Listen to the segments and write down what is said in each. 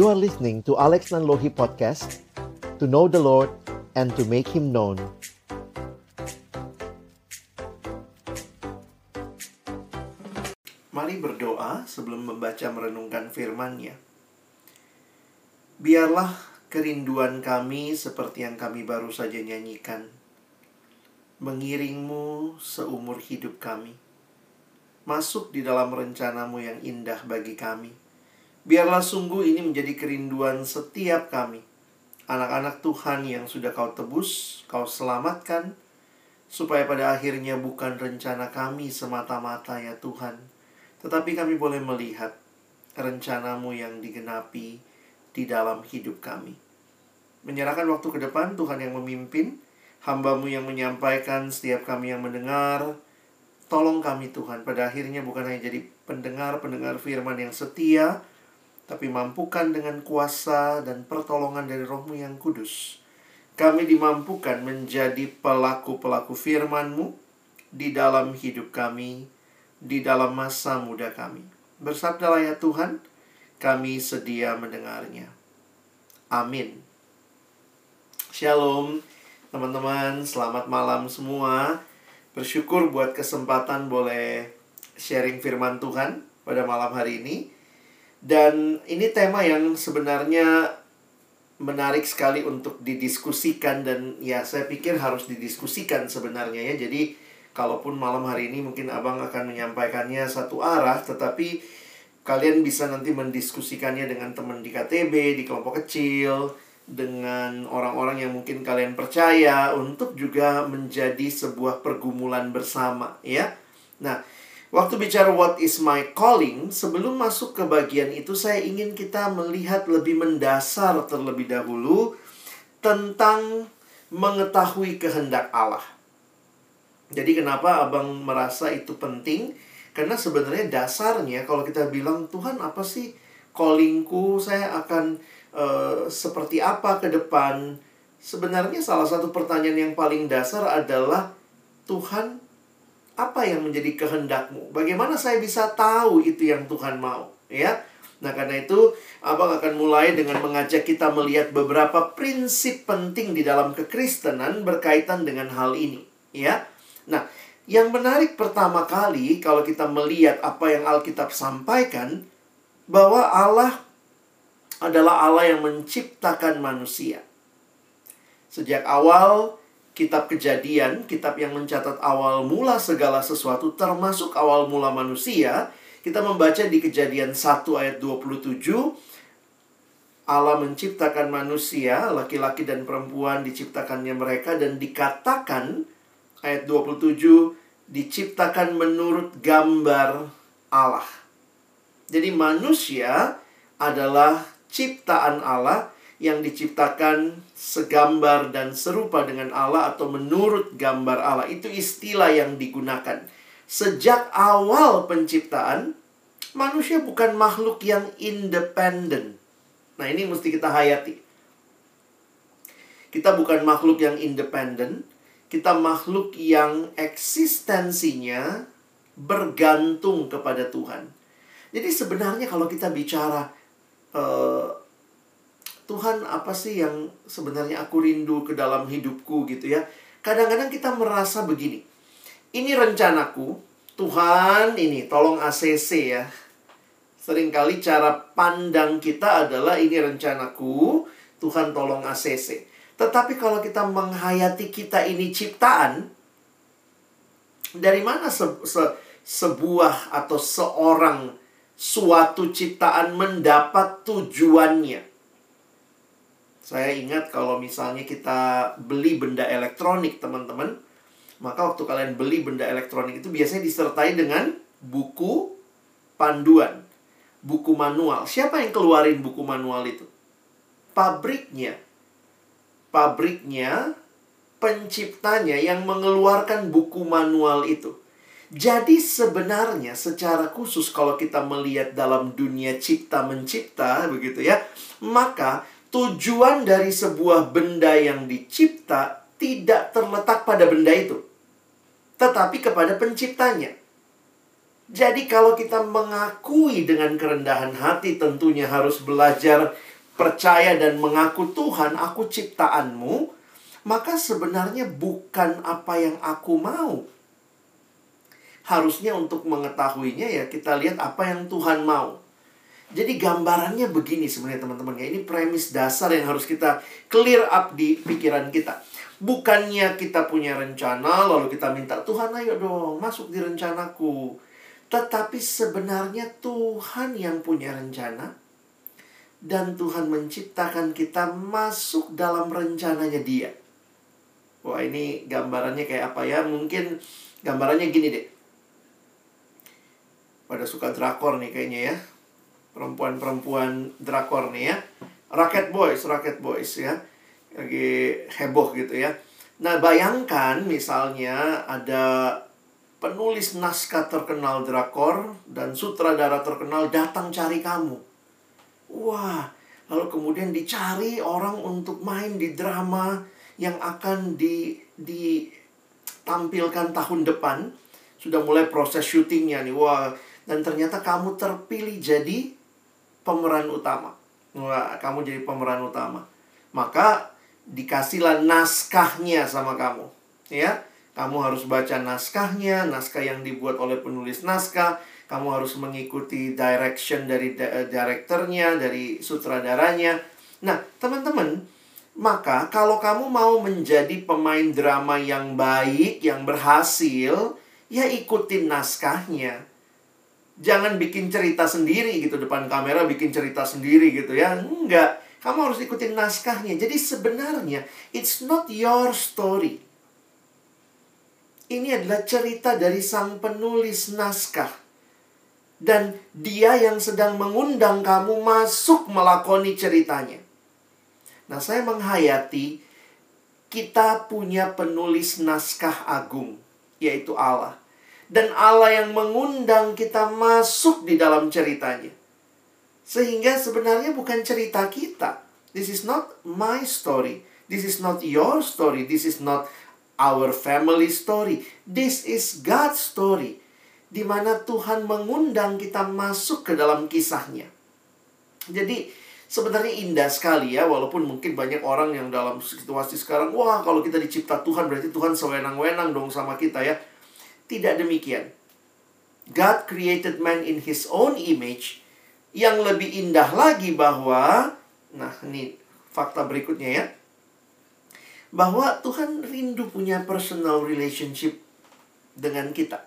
You are listening to Alex Nanlohi Podcast To know the Lord and to make Him known Mari berdoa sebelum membaca merenungkan firman-Nya. Biarlah kerinduan kami seperti yang kami baru saja nyanyikan. Mengiringmu seumur hidup kami. Masuk di dalam rencanamu yang indah bagi kami. Biarlah sungguh ini menjadi kerinduan setiap kami. Anak-anak Tuhan yang sudah kau tebus, kau selamatkan, supaya pada akhirnya bukan rencana kami semata-mata ya Tuhan, tetapi kami boleh melihat rencanamu yang digenapi di dalam hidup kami. Menyerahkan waktu ke depan, Tuhan yang memimpin, hambamu yang menyampaikan, setiap kami yang mendengar, tolong kami Tuhan, pada akhirnya bukan hanya jadi pendengar-pendengar firman yang setia, tapi mampukan dengan kuasa dan pertolongan dari rohmu yang kudus. Kami dimampukan menjadi pelaku-pelaku firman-Mu di dalam hidup kami, di dalam masa muda kami. Bersabdalah ya Tuhan, kami sedia mendengarnya. Amin. Shalom, teman-teman. Selamat malam semua. Bersyukur buat kesempatan boleh sharing firman Tuhan pada malam hari ini. Dan ini tema yang sebenarnya menarik sekali untuk didiskusikan dan ya saya pikir harus didiskusikan sebenarnya ya. Jadi kalaupun malam hari ini mungkin Abang akan menyampaikannya satu arah tetapi kalian bisa nanti mendiskusikannya dengan teman di KTB, di kelompok kecil, dengan orang-orang yang mungkin kalian percaya untuk juga menjadi sebuah pergumulan bersama ya. Nah, Waktu bicara what is my calling, sebelum masuk ke bagian itu saya ingin kita melihat lebih mendasar terlebih dahulu tentang mengetahui kehendak Allah. Jadi kenapa Abang merasa itu penting? Karena sebenarnya dasarnya kalau kita bilang Tuhan apa sih callingku, saya akan uh, seperti apa ke depan? Sebenarnya salah satu pertanyaan yang paling dasar adalah Tuhan apa yang menjadi kehendakmu? Bagaimana saya bisa tahu itu yang Tuhan mau? Ya. Nah, karena itu Abang akan mulai dengan mengajak kita melihat beberapa prinsip penting di dalam kekristenan berkaitan dengan hal ini, ya. Nah, yang menarik pertama kali kalau kita melihat apa yang Alkitab sampaikan bahwa Allah adalah Allah yang menciptakan manusia. Sejak awal kitab kejadian, kitab yang mencatat awal mula segala sesuatu termasuk awal mula manusia, kita membaca di kejadian 1 ayat 27 Allah menciptakan manusia, laki-laki dan perempuan diciptakannya mereka dan dikatakan ayat 27 diciptakan menurut gambar Allah. Jadi manusia adalah ciptaan Allah yang diciptakan segambar dan serupa dengan Allah atau menurut gambar Allah. Itu istilah yang digunakan. Sejak awal penciptaan, manusia bukan makhluk yang independen. Nah, ini mesti kita hayati. Kita bukan makhluk yang independen, kita makhluk yang eksistensinya bergantung kepada Tuhan. Jadi sebenarnya kalau kita bicara uh, Tuhan apa sih yang sebenarnya aku rindu ke dalam hidupku gitu ya. Kadang-kadang kita merasa begini. Ini rencanaku, Tuhan ini tolong ACC ya. Seringkali cara pandang kita adalah ini rencanaku, Tuhan tolong ACC. Tetapi kalau kita menghayati kita ini ciptaan, dari mana se se sebuah atau seorang suatu ciptaan mendapat tujuannya? Saya ingat kalau misalnya kita beli benda elektronik, teman-teman, maka waktu kalian beli benda elektronik itu biasanya disertai dengan buku panduan, buku manual. Siapa yang keluarin buku manual itu? Pabriknya. Pabriknya, penciptanya yang mengeluarkan buku manual itu. Jadi sebenarnya secara khusus kalau kita melihat dalam dunia cipta mencipta begitu ya, maka tujuan dari sebuah benda yang dicipta tidak terletak pada benda itu, tetapi kepada penciptanya. Jadi, kalau kita mengakui dengan kerendahan hati, tentunya harus belajar percaya dan mengaku Tuhan, aku ciptaanmu, maka sebenarnya bukan apa yang aku mau. Harusnya untuk mengetahuinya ya kita lihat apa yang Tuhan mau. Jadi gambarannya begini sebenarnya teman-teman ya. Ini premis dasar yang harus kita clear up di pikiran kita. Bukannya kita punya rencana lalu kita minta Tuhan ayo dong masuk di rencanaku. Tetapi sebenarnya Tuhan yang punya rencana dan Tuhan menciptakan kita masuk dalam rencananya Dia. Wah, ini gambarannya kayak apa ya? Mungkin gambarannya gini deh. Pada suka drakor nih kayaknya ya. Perempuan-perempuan drakor nih ya. Rocket Boys, Rocket Boys ya. Lagi heboh gitu ya. Nah, bayangkan misalnya ada penulis naskah terkenal drakor dan sutradara terkenal datang cari kamu Wah, lalu kemudian dicari orang untuk main di drama yang akan di ditampilkan tahun depan. Sudah mulai proses syutingnya nih. Wah, dan ternyata kamu terpilih jadi pemeran utama. Kamu jadi pemeran utama. Maka dikasihlah naskahnya sama kamu. Ya, kamu harus baca naskahnya, naskah yang dibuat oleh penulis naskah kamu harus mengikuti direction dari uh, direkturnya, dari sutradaranya. Nah, teman-teman, maka kalau kamu mau menjadi pemain drama yang baik, yang berhasil, ya ikutin naskahnya. Jangan bikin cerita sendiri gitu depan kamera, bikin cerita sendiri gitu ya. Enggak. Kamu harus ikutin naskahnya. Jadi sebenarnya it's not your story. Ini adalah cerita dari sang penulis naskah dan dia yang sedang mengundang kamu masuk melakoni ceritanya. Nah, saya menghayati kita punya penulis naskah agung, yaitu Allah. Dan Allah yang mengundang kita masuk di dalam ceritanya. Sehingga sebenarnya bukan cerita kita. This is not my story. This is not your story. This is not our family story. This is God's story di mana Tuhan mengundang kita masuk ke dalam kisahnya. Jadi sebenarnya indah sekali ya, walaupun mungkin banyak orang yang dalam situasi sekarang, wah kalau kita dicipta Tuhan berarti Tuhan sewenang-wenang dong sama kita ya. Tidak demikian. God created man in his own image. Yang lebih indah lagi bahwa, nah ini fakta berikutnya ya. Bahwa Tuhan rindu punya personal relationship dengan kita.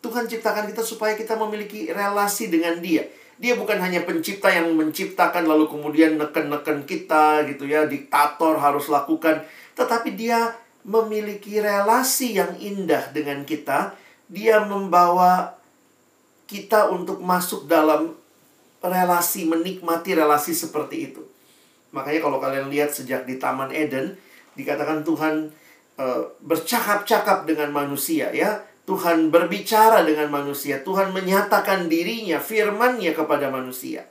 Tuhan ciptakan kita supaya kita memiliki relasi dengan Dia. Dia bukan hanya pencipta yang menciptakan lalu kemudian neken-neken kita gitu ya, diktator harus lakukan, tetapi Dia memiliki relasi yang indah dengan kita. Dia membawa kita untuk masuk dalam relasi, menikmati relasi seperti itu. Makanya kalau kalian lihat sejak di Taman Eden, dikatakan Tuhan uh, bercakap-cakap dengan manusia ya Tuhan berbicara dengan manusia. Tuhan menyatakan dirinya, firmannya kepada manusia.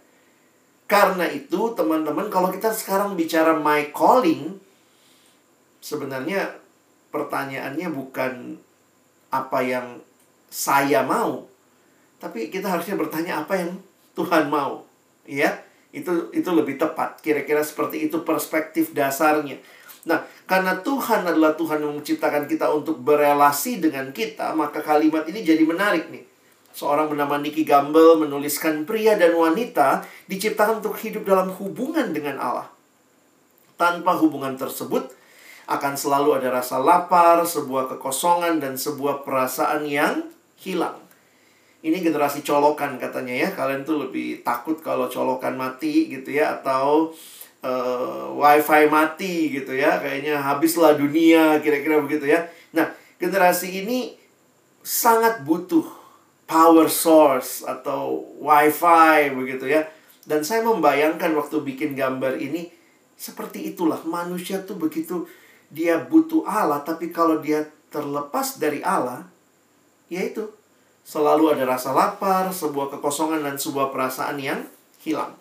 Karena itu, teman-teman, kalau kita sekarang bicara my calling, sebenarnya pertanyaannya bukan apa yang saya mau, tapi kita harusnya bertanya apa yang Tuhan mau. Ya, itu itu lebih tepat. Kira-kira seperti itu perspektif dasarnya. Nah, karena Tuhan adalah Tuhan yang menciptakan kita untuk berelasi dengan kita, maka kalimat ini jadi menarik nih. Seorang bernama Nicky Gamble menuliskan pria dan wanita diciptakan untuk hidup dalam hubungan dengan Allah. Tanpa hubungan tersebut, akan selalu ada rasa lapar, sebuah kekosongan, dan sebuah perasaan yang hilang. Ini generasi colokan katanya ya. Kalian tuh lebih takut kalau colokan mati gitu ya. Atau uh, wifi mati gitu ya kayaknya habislah dunia kira-kira begitu ya nah generasi ini sangat butuh power source atau wifi begitu ya dan saya membayangkan waktu bikin gambar ini seperti itulah manusia tuh begitu dia butuh Allah tapi kalau dia terlepas dari Allah yaitu selalu ada rasa lapar sebuah kekosongan dan sebuah perasaan yang hilang.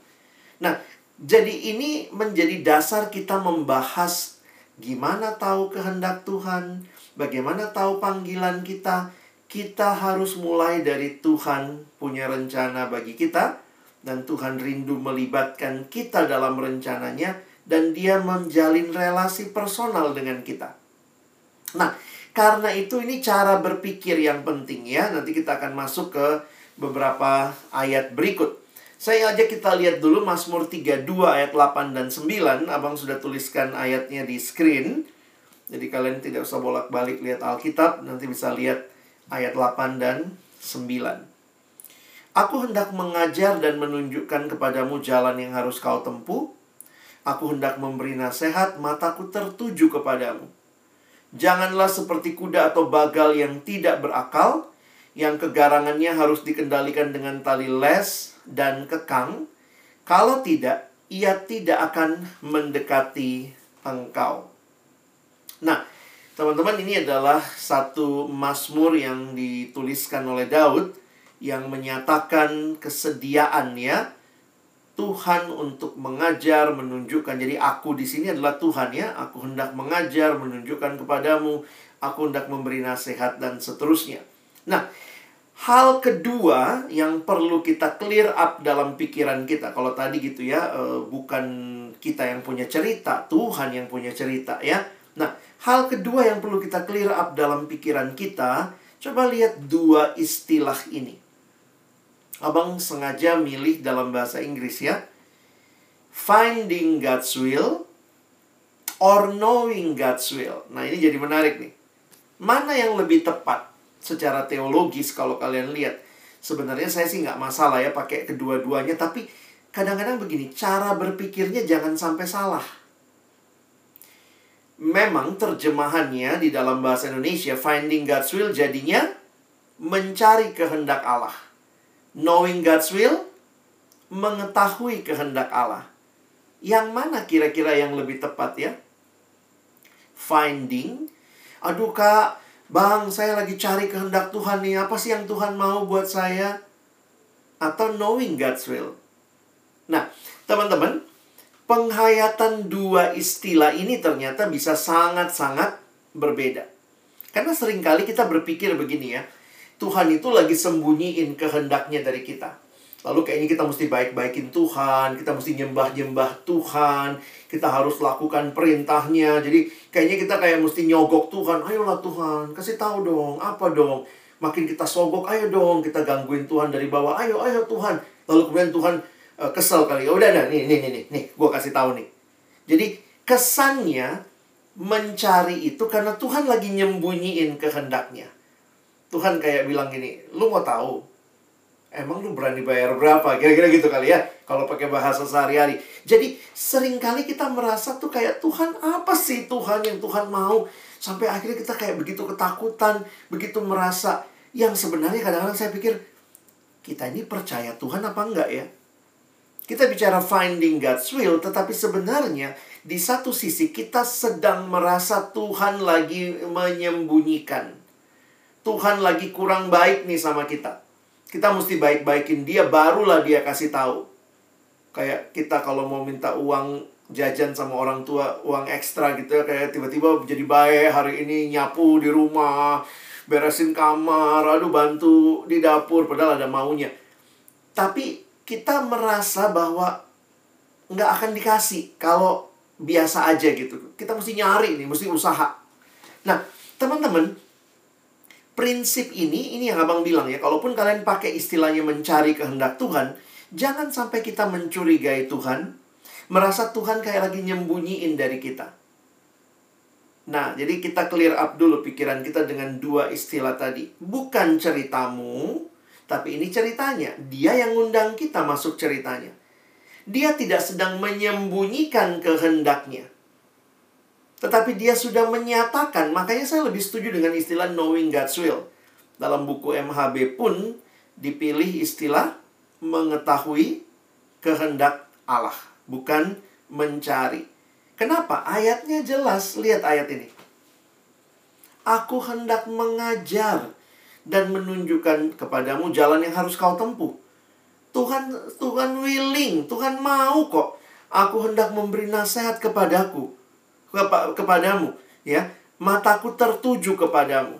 Nah jadi ini menjadi dasar kita membahas gimana tahu kehendak Tuhan, bagaimana tahu panggilan kita. Kita harus mulai dari Tuhan punya rencana bagi kita dan Tuhan rindu melibatkan kita dalam rencananya dan dia menjalin relasi personal dengan kita. Nah, karena itu ini cara berpikir yang penting ya. Nanti kita akan masuk ke beberapa ayat berikut. Saya ajak kita lihat dulu Mazmur 32 ayat 8 dan 9. Abang sudah tuliskan ayatnya di screen. Jadi kalian tidak usah bolak-balik lihat Alkitab, nanti bisa lihat ayat 8 dan 9. Aku hendak mengajar dan menunjukkan kepadamu jalan yang harus kau tempuh. Aku hendak memberi nasihat, mataku tertuju kepadamu. Janganlah seperti kuda atau bagal yang tidak berakal, yang kegarangannya harus dikendalikan dengan tali les dan kekang. Kalau tidak, ia tidak akan mendekati engkau. Nah, teman-teman ini adalah satu mazmur yang dituliskan oleh Daud yang menyatakan kesediaannya Tuhan untuk mengajar, menunjukkan. Jadi aku di sini adalah Tuhan ya. Aku hendak mengajar, menunjukkan kepadamu, aku hendak memberi nasihat dan seterusnya. Nah, hal kedua yang perlu kita clear up dalam pikiran kita. Kalau tadi gitu ya, eh, bukan kita yang punya cerita, Tuhan yang punya cerita ya. Nah, hal kedua yang perlu kita clear up dalam pikiran kita, coba lihat dua istilah ini. Abang sengaja milih dalam bahasa Inggris ya. Finding God's will or knowing God's will. Nah, ini jadi menarik nih. Mana yang lebih tepat secara teologis kalau kalian lihat? Sebenarnya saya sih nggak masalah ya pakai kedua-duanya, tapi kadang-kadang begini, cara berpikirnya jangan sampai salah. Memang terjemahannya di dalam bahasa Indonesia, finding God's will jadinya mencari kehendak Allah knowing God's will, mengetahui kehendak Allah. Yang mana kira-kira yang lebih tepat ya? Finding, aduh kak, bang saya lagi cari kehendak Tuhan nih, apa sih yang Tuhan mau buat saya? Atau knowing God's will. Nah, teman-teman, penghayatan dua istilah ini ternyata bisa sangat-sangat berbeda. Karena sering kali kita berpikir begini ya, Tuhan itu lagi sembunyiin kehendaknya dari kita. Lalu kayaknya kita mesti baik-baikin Tuhan, kita mesti nyembah-nyembah Tuhan, kita harus lakukan perintahnya. Jadi kayaknya kita kayak mesti nyogok Tuhan. Ayolah Tuhan, kasih tahu dong, apa dong. Makin kita sogok, ayo dong, kita gangguin Tuhan dari bawah. Ayo, ayo Tuhan. Lalu kemudian Tuhan uh, kesel kali. Ya udah, dah, nih, nih, nih, nih, nih, gue kasih tahu nih. Jadi kesannya mencari itu karena Tuhan lagi nyembunyiin kehendaknya. Tuhan kayak bilang gini, lu mau tahu? Emang lu berani bayar berapa? Kira-kira gitu kali ya, kalau pakai bahasa sehari-hari. Jadi sering kali kita merasa tuh kayak Tuhan apa sih Tuhan yang Tuhan mau? Sampai akhirnya kita kayak begitu ketakutan, begitu merasa. Yang sebenarnya kadang-kadang saya pikir, kita ini percaya Tuhan apa enggak ya? Kita bicara finding God's will, tetapi sebenarnya di satu sisi kita sedang merasa Tuhan lagi menyembunyikan. Tuhan lagi kurang baik nih sama kita. Kita mesti baik-baikin dia, barulah dia kasih tahu. Kayak kita kalau mau minta uang jajan sama orang tua, uang ekstra gitu ya, kayak tiba-tiba jadi baik hari ini nyapu di rumah, beresin kamar, aduh bantu di dapur, padahal ada maunya. Tapi kita merasa bahwa nggak akan dikasih kalau biasa aja gitu. Kita mesti nyari nih, mesti usaha. Nah, teman-teman, prinsip ini, ini yang abang bilang ya, kalaupun kalian pakai istilahnya mencari kehendak Tuhan, jangan sampai kita mencurigai Tuhan, merasa Tuhan kayak lagi nyembunyiin dari kita. Nah, jadi kita clear up dulu pikiran kita dengan dua istilah tadi. Bukan ceritamu, tapi ini ceritanya. Dia yang ngundang kita masuk ceritanya. Dia tidak sedang menyembunyikan kehendaknya. Tetapi dia sudah menyatakan, makanya saya lebih setuju dengan istilah knowing God's will. Dalam buku MHB pun dipilih istilah mengetahui kehendak Allah, bukan mencari. Kenapa? Ayatnya jelas, lihat ayat ini. Aku hendak mengajar dan menunjukkan kepadamu jalan yang harus kau tempuh. Tuhan Tuhan willing, Tuhan mau kok. Aku hendak memberi nasihat kepadaku kepa kepadamu ya mataku tertuju kepadamu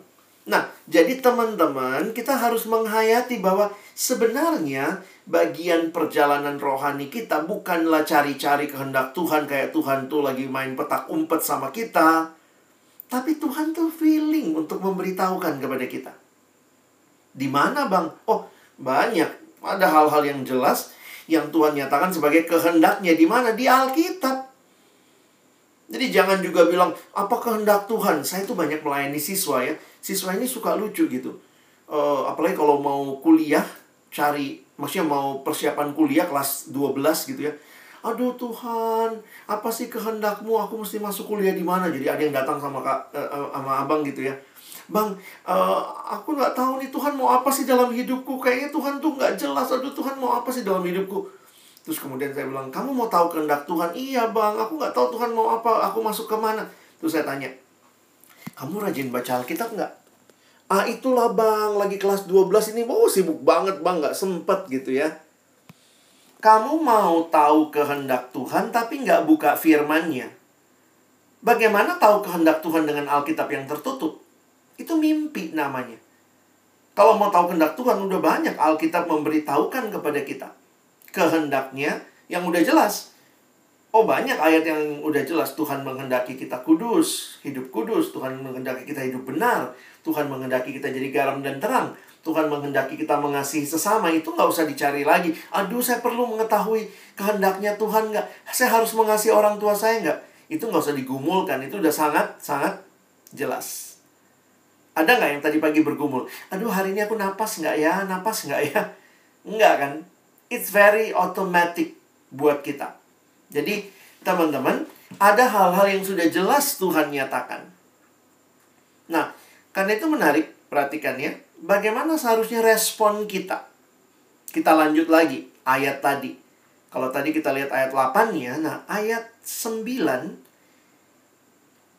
nah jadi teman-teman kita harus menghayati bahwa sebenarnya bagian perjalanan rohani kita bukanlah cari-cari kehendak Tuhan kayak Tuhan tuh lagi main petak umpet sama kita. Tapi Tuhan tuh feeling untuk memberitahukan kepada kita. Di mana bang? Oh banyak. Ada hal-hal yang jelas yang Tuhan nyatakan sebagai kehendaknya. Di mana? Di Alkitab. Jadi jangan juga bilang, apa kehendak Tuhan? Saya tuh banyak melayani siswa ya. Siswa ini suka lucu gitu. Uh, apalagi kalau mau kuliah, cari maksudnya mau persiapan kuliah kelas 12 gitu ya. Aduh Tuhan, apa sih kehendakmu? Aku mesti masuk kuliah di mana? Jadi ada yang datang sama kak, uh, sama abang gitu ya. Bang, uh, aku nggak tahu nih Tuhan mau apa sih dalam hidupku. Kayaknya Tuhan tuh nggak jelas. Aduh Tuhan mau apa sih dalam hidupku. Terus kemudian saya bilang, kamu mau tahu kehendak Tuhan? Iya bang, aku nggak tahu Tuhan mau apa. Aku masuk ke mana? Terus saya tanya, kamu rajin baca Alkitab nggak? Ah itulah bang, lagi kelas 12 ini, oh sibuk banget bang, nggak sempet gitu ya. Kamu mau tahu kehendak Tuhan tapi nggak buka firmannya. Bagaimana tahu kehendak Tuhan dengan Alkitab yang tertutup? Itu mimpi namanya. Kalau mau tahu kehendak Tuhan, udah banyak Alkitab memberitahukan kepada kita. Kehendaknya yang udah jelas. Oh banyak ayat yang udah jelas Tuhan menghendaki kita kudus, hidup kudus, Tuhan menghendaki kita hidup benar, Tuhan menghendaki kita jadi garam dan terang, Tuhan menghendaki kita mengasihi sesama itu nggak usah dicari lagi. Aduh saya perlu mengetahui kehendaknya Tuhan nggak? Saya harus mengasihi orang tua saya nggak? Itu nggak usah digumulkan, itu udah sangat sangat jelas. Ada nggak yang tadi pagi bergumul? Aduh hari ini aku napas nggak ya? Napas nggak ya? Nggak kan? It's very automatic buat kita. Jadi, teman-teman, ada hal-hal yang sudah jelas Tuhan nyatakan. Nah, karena itu menarik, perhatikan ya. Bagaimana seharusnya respon kita? Kita lanjut lagi, ayat tadi. Kalau tadi kita lihat ayat 8-nya, nah ayat 9,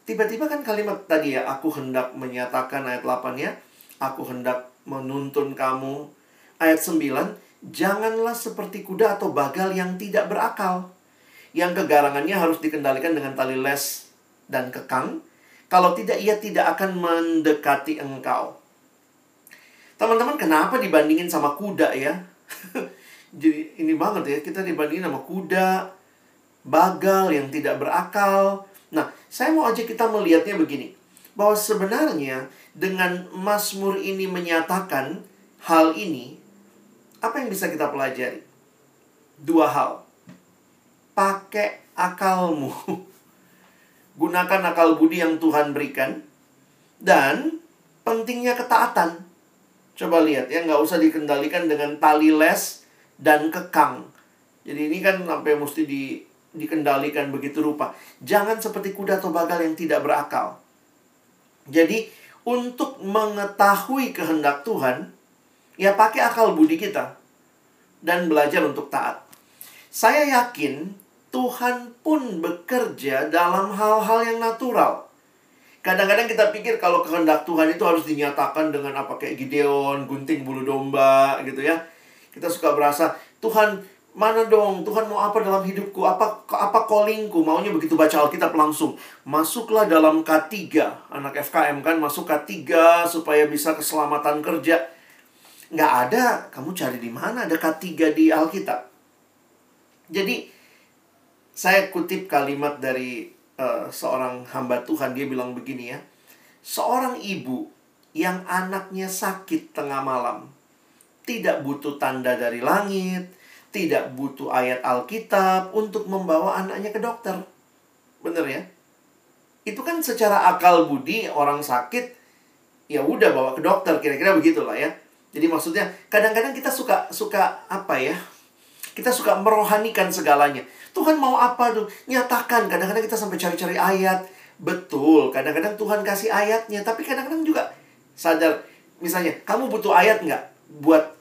tiba-tiba kan kalimat tadi ya, aku hendak menyatakan ayat 8-nya, aku hendak menuntun kamu. Ayat 9, janganlah seperti kuda atau bagal yang tidak berakal yang kegarangannya harus dikendalikan dengan tali les dan kekang. Kalau tidak, ia tidak akan mendekati engkau. Teman-teman, kenapa dibandingin sama kuda ya? Jadi ini banget ya, kita dibandingin sama kuda, bagal yang tidak berakal. Nah, saya mau aja kita melihatnya begini. Bahwa sebenarnya dengan Mazmur ini menyatakan hal ini, apa yang bisa kita pelajari? Dua hal pakai akalmu. Gunakan akal budi yang Tuhan berikan. Dan pentingnya ketaatan. Coba lihat ya, nggak usah dikendalikan dengan tali les dan kekang. Jadi ini kan sampai mesti di, dikendalikan begitu rupa. Jangan seperti kuda atau bagal yang tidak berakal. Jadi untuk mengetahui kehendak Tuhan, ya pakai akal budi kita. Dan belajar untuk taat. Saya yakin Tuhan pun bekerja dalam hal-hal yang natural. Kadang-kadang kita pikir kalau kehendak Tuhan itu harus dinyatakan dengan apa kayak Gideon, gunting bulu domba gitu ya. Kita suka berasa, Tuhan mana dong, Tuhan mau apa dalam hidupku, apa apa callingku, maunya begitu baca Alkitab langsung. Masuklah dalam K3, anak FKM kan, masuk K3 supaya bisa keselamatan kerja. Nggak ada, kamu cari di mana? Ada K3 di Alkitab. Jadi, saya kutip kalimat dari uh, seorang hamba Tuhan dia bilang begini ya. Seorang ibu yang anaknya sakit tengah malam tidak butuh tanda dari langit tidak butuh ayat Alkitab untuk membawa anaknya ke dokter. Bener ya? Itu kan secara akal budi orang sakit ya udah bawa ke dokter kira-kira begitulah ya jadi maksudnya kadang-kadang kita suka suka apa ya kita suka merohanikan segalanya Tuhan mau apa tuh? Nyatakan. Kadang-kadang kita sampai cari-cari ayat. Betul. Kadang-kadang Tuhan kasih ayatnya. Tapi kadang-kadang juga sadar. Misalnya, kamu butuh ayat nggak buat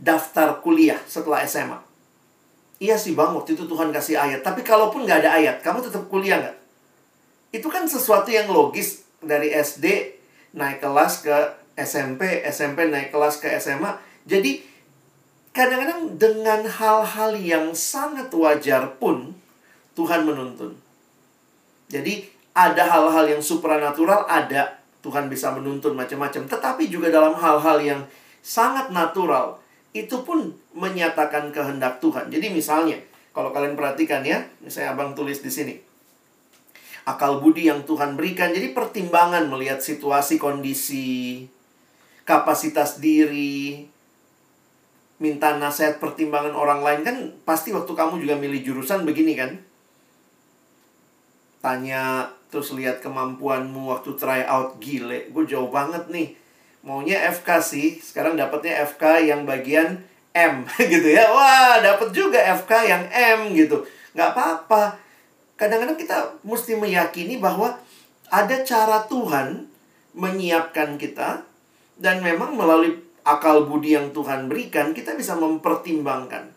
daftar kuliah setelah SMA? Iya sih bang, waktu itu Tuhan kasih ayat. Tapi kalaupun nggak ada ayat, kamu tetap kuliah nggak? Itu kan sesuatu yang logis dari SD naik kelas ke SMP, SMP naik kelas ke SMA. Jadi Kadang-kadang dengan hal-hal yang sangat wajar pun Tuhan menuntun. Jadi ada hal-hal yang supranatural ada Tuhan bisa menuntun macam-macam. Tetapi juga dalam hal-hal yang sangat natural itu pun menyatakan kehendak Tuhan. Jadi misalnya, kalau kalian perhatikan ya, misalnya abang tulis di sini. Akal budi yang Tuhan berikan, jadi pertimbangan melihat situasi, kondisi, kapasitas diri, minta nasihat pertimbangan orang lain. Kan pasti waktu kamu juga milih jurusan begini kan? Tanya terus lihat kemampuanmu waktu try out gile. Gue jauh banget nih. Maunya FK sih. Sekarang dapatnya FK yang bagian M gitu ya. Wah dapat juga FK yang M gitu. Nggak apa-apa. Kadang-kadang kita mesti meyakini bahwa ada cara Tuhan menyiapkan kita dan memang melalui akal budi yang Tuhan berikan kita bisa mempertimbangkan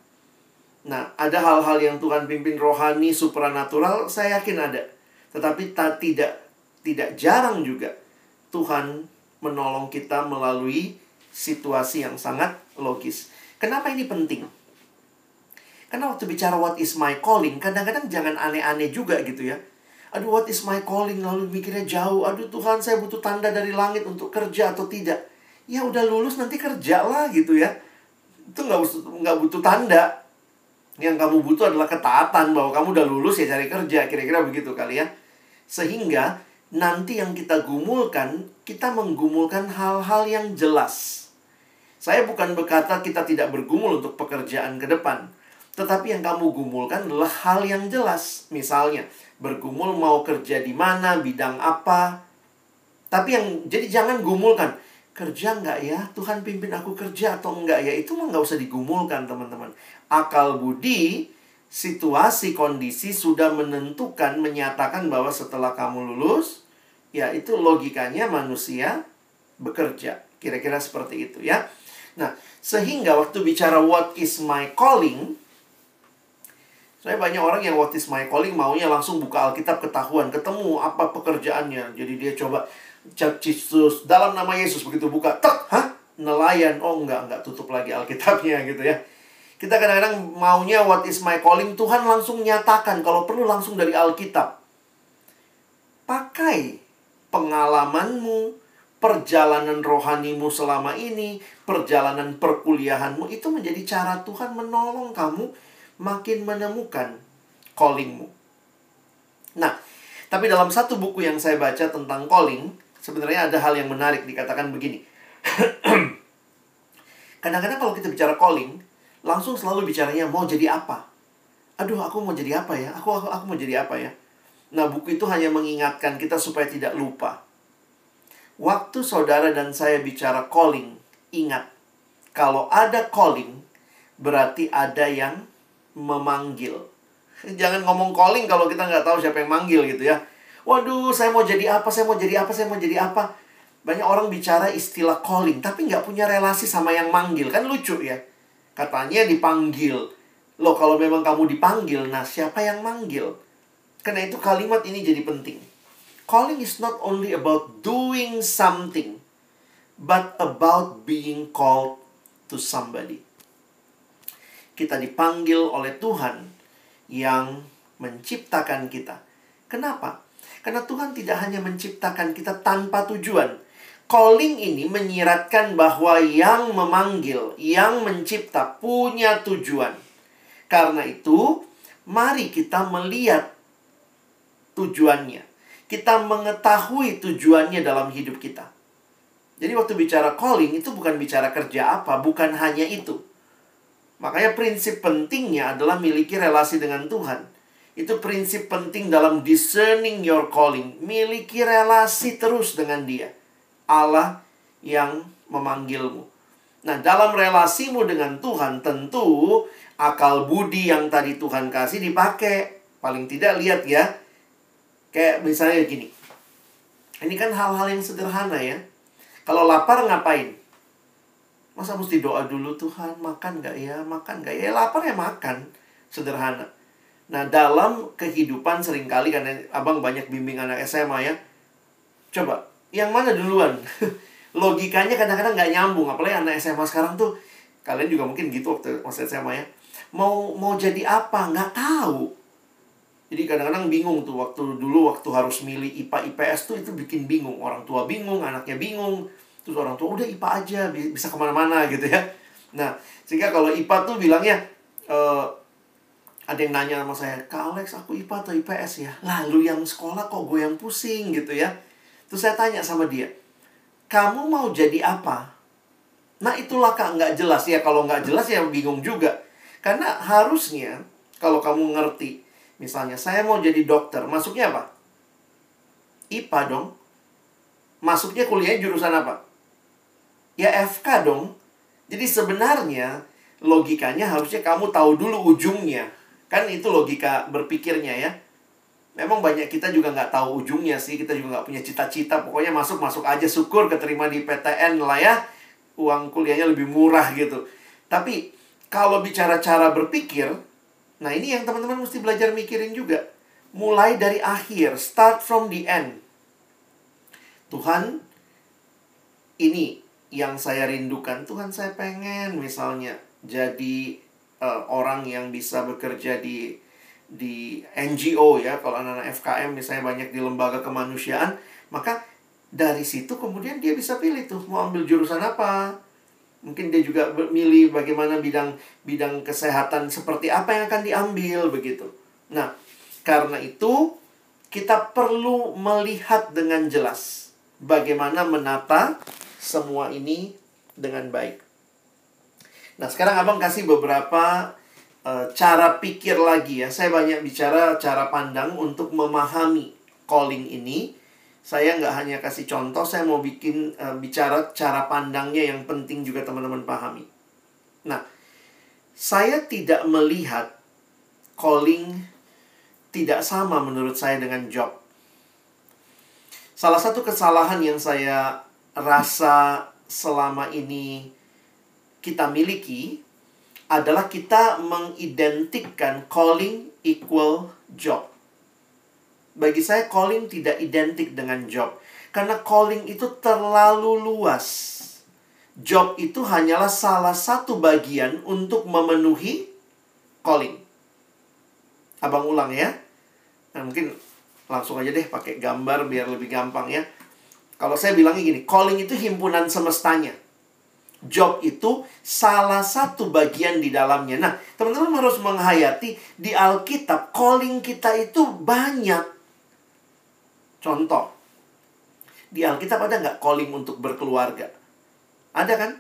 nah ada hal-hal yang Tuhan pimpin rohani supranatural saya yakin ada tetapi tak tidak tidak jarang juga Tuhan menolong kita melalui situasi yang sangat logis. Kenapa ini penting? Karena waktu bicara what is my calling, kadang-kadang jangan aneh-aneh juga gitu ya. Aduh, what is my calling? Lalu mikirnya jauh. Aduh, Tuhan, saya butuh tanda dari langit untuk kerja atau tidak. Ya udah lulus nanti kerja lah gitu ya. Itu nggak butuh, nggak butuh tanda. Yang kamu butuh adalah ketaatan bahwa kamu udah lulus ya cari kerja. Kira-kira begitu kali ya. Sehingga nanti yang kita gumulkan, kita menggumulkan hal-hal yang jelas. Saya bukan berkata kita tidak bergumul untuk pekerjaan ke depan. Tetapi yang kamu gumulkan adalah hal yang jelas. Misalnya, bergumul mau kerja di mana, bidang apa. Tapi yang, jadi jangan gumulkan. Kerja nggak ya? Tuhan pimpin aku kerja atau enggak ya? Itu mah nggak usah digumulkan, teman-teman. Akal budi situasi kondisi sudah menentukan menyatakan bahwa setelah kamu lulus ya itu logikanya manusia bekerja kira-kira seperti itu ya nah sehingga waktu bicara what is my calling saya banyak orang yang what is my calling maunya langsung buka Alkitab ketahuan ketemu apa pekerjaannya. Jadi dia coba cek Yesus dalam nama Yesus begitu buka tek hah? Nelayan. Oh enggak enggak tutup lagi Alkitabnya gitu ya. Kita kadang-kadang maunya what is my calling, Tuhan langsung nyatakan kalau perlu langsung dari Alkitab. Pakai pengalamanmu, perjalanan rohanimu selama ini, perjalanan perkuliahanmu itu menjadi cara Tuhan menolong kamu makin menemukan callingmu. Nah, tapi dalam satu buku yang saya baca tentang calling, sebenarnya ada hal yang menarik dikatakan begini. Kadang-kadang kalau kita bicara calling, langsung selalu bicaranya mau jadi apa. Aduh, aku mau jadi apa ya? Aku aku, aku mau jadi apa ya? Nah, buku itu hanya mengingatkan kita supaya tidak lupa. Waktu saudara dan saya bicara calling, ingat, kalau ada calling, berarti ada yang memanggil. Jangan ngomong calling kalau kita nggak tahu siapa yang manggil gitu ya. Waduh, saya mau jadi apa, saya mau jadi apa, saya mau jadi apa. Banyak orang bicara istilah calling, tapi nggak punya relasi sama yang manggil. Kan lucu ya. Katanya dipanggil. Loh kalau memang kamu dipanggil, nah siapa yang manggil? Karena itu kalimat ini jadi penting. Calling is not only about doing something, but about being called to somebody. Kita dipanggil oleh Tuhan yang menciptakan kita. Kenapa? Karena Tuhan tidak hanya menciptakan kita tanpa tujuan, calling ini menyiratkan bahwa yang memanggil, yang mencipta punya tujuan. Karena itu, mari kita melihat tujuannya. Kita mengetahui tujuannya dalam hidup kita. Jadi waktu bicara calling itu bukan bicara kerja apa, bukan hanya itu. Makanya prinsip pentingnya adalah miliki relasi dengan Tuhan. Itu prinsip penting dalam discerning your calling. Miliki relasi terus dengan dia. Allah yang memanggilmu. Nah, dalam relasimu dengan Tuhan, tentu akal budi yang tadi Tuhan kasih dipakai. Paling tidak lihat ya. Kayak misalnya gini. Ini kan hal-hal yang sederhana ya. Kalau lapar ngapain? Masa mesti doa dulu Tuhan, makan gak ya? Makan gak ya? Lapar ya makan. Sederhana. Nah, dalam kehidupan sering kali, karena abang banyak bimbing anak SMA ya. Coba, yang mana duluan? Logikanya kadang-kadang nggak nyambung, apalagi anak SMA sekarang tuh kalian juga mungkin gitu waktu masa SMA ya. Mau mau jadi apa? Nggak tahu. Jadi kadang-kadang bingung tuh waktu dulu waktu harus milih IPA IPS tuh itu bikin bingung. Orang tua bingung, anaknya bingung. Terus orang tua udah IPA aja bisa ke mana-mana gitu ya. Nah, sehingga kalau IPA tuh bilangnya uh, ada yang nanya sama saya, Kak Alex aku IPA atau IPS ya? Lalu yang sekolah kok gue yang pusing gitu ya. Terus saya tanya sama dia, kamu mau jadi apa? Nah itulah kak nggak jelas ya. Kalau nggak jelas ya bingung juga. Karena harusnya kalau kamu ngerti, misalnya saya mau jadi dokter, masuknya apa? IPA dong. Masuknya kuliah jurusan apa? Ya FK dong. Jadi sebenarnya logikanya harusnya kamu tahu dulu ujungnya. Kan itu logika berpikirnya ya. Memang banyak kita juga nggak tahu ujungnya sih. Kita juga nggak punya cita-cita. Pokoknya masuk-masuk aja syukur keterima di PTN lah ya. Uang kuliahnya lebih murah gitu. Tapi kalau bicara cara berpikir, nah ini yang teman-teman mesti belajar mikirin juga. Mulai dari akhir, start from the end. Tuhan, ini yang saya rindukan. Tuhan saya pengen misalnya jadi uh, orang yang bisa bekerja di di NGO ya kalau anak-anak FKM misalnya banyak di lembaga kemanusiaan maka dari situ kemudian dia bisa pilih tuh mau ambil jurusan apa mungkin dia juga milih bagaimana bidang bidang kesehatan seperti apa yang akan diambil begitu nah karena itu kita perlu melihat dengan jelas bagaimana menata semua ini dengan baik Nah, sekarang Abang kasih beberapa uh, cara pikir lagi ya. Saya banyak bicara cara pandang untuk memahami calling ini. Saya nggak hanya kasih contoh, saya mau bikin uh, bicara cara pandangnya yang penting juga teman-teman pahami. Nah, saya tidak melihat calling tidak sama menurut saya dengan job. Salah satu kesalahan yang saya rasa selama ini kita miliki adalah kita mengidentikan calling equal job. Bagi saya calling tidak identik dengan job karena calling itu terlalu luas. Job itu hanyalah salah satu bagian untuk memenuhi calling. Abang ulang ya. Nah, mungkin langsung aja deh pakai gambar biar lebih gampang ya. Kalau saya bilangnya gini, calling itu himpunan semestanya job itu salah satu bagian di dalamnya. Nah, teman-teman harus menghayati di Alkitab calling kita itu banyak. Contoh, di Alkitab ada nggak calling untuk berkeluarga? Ada kan?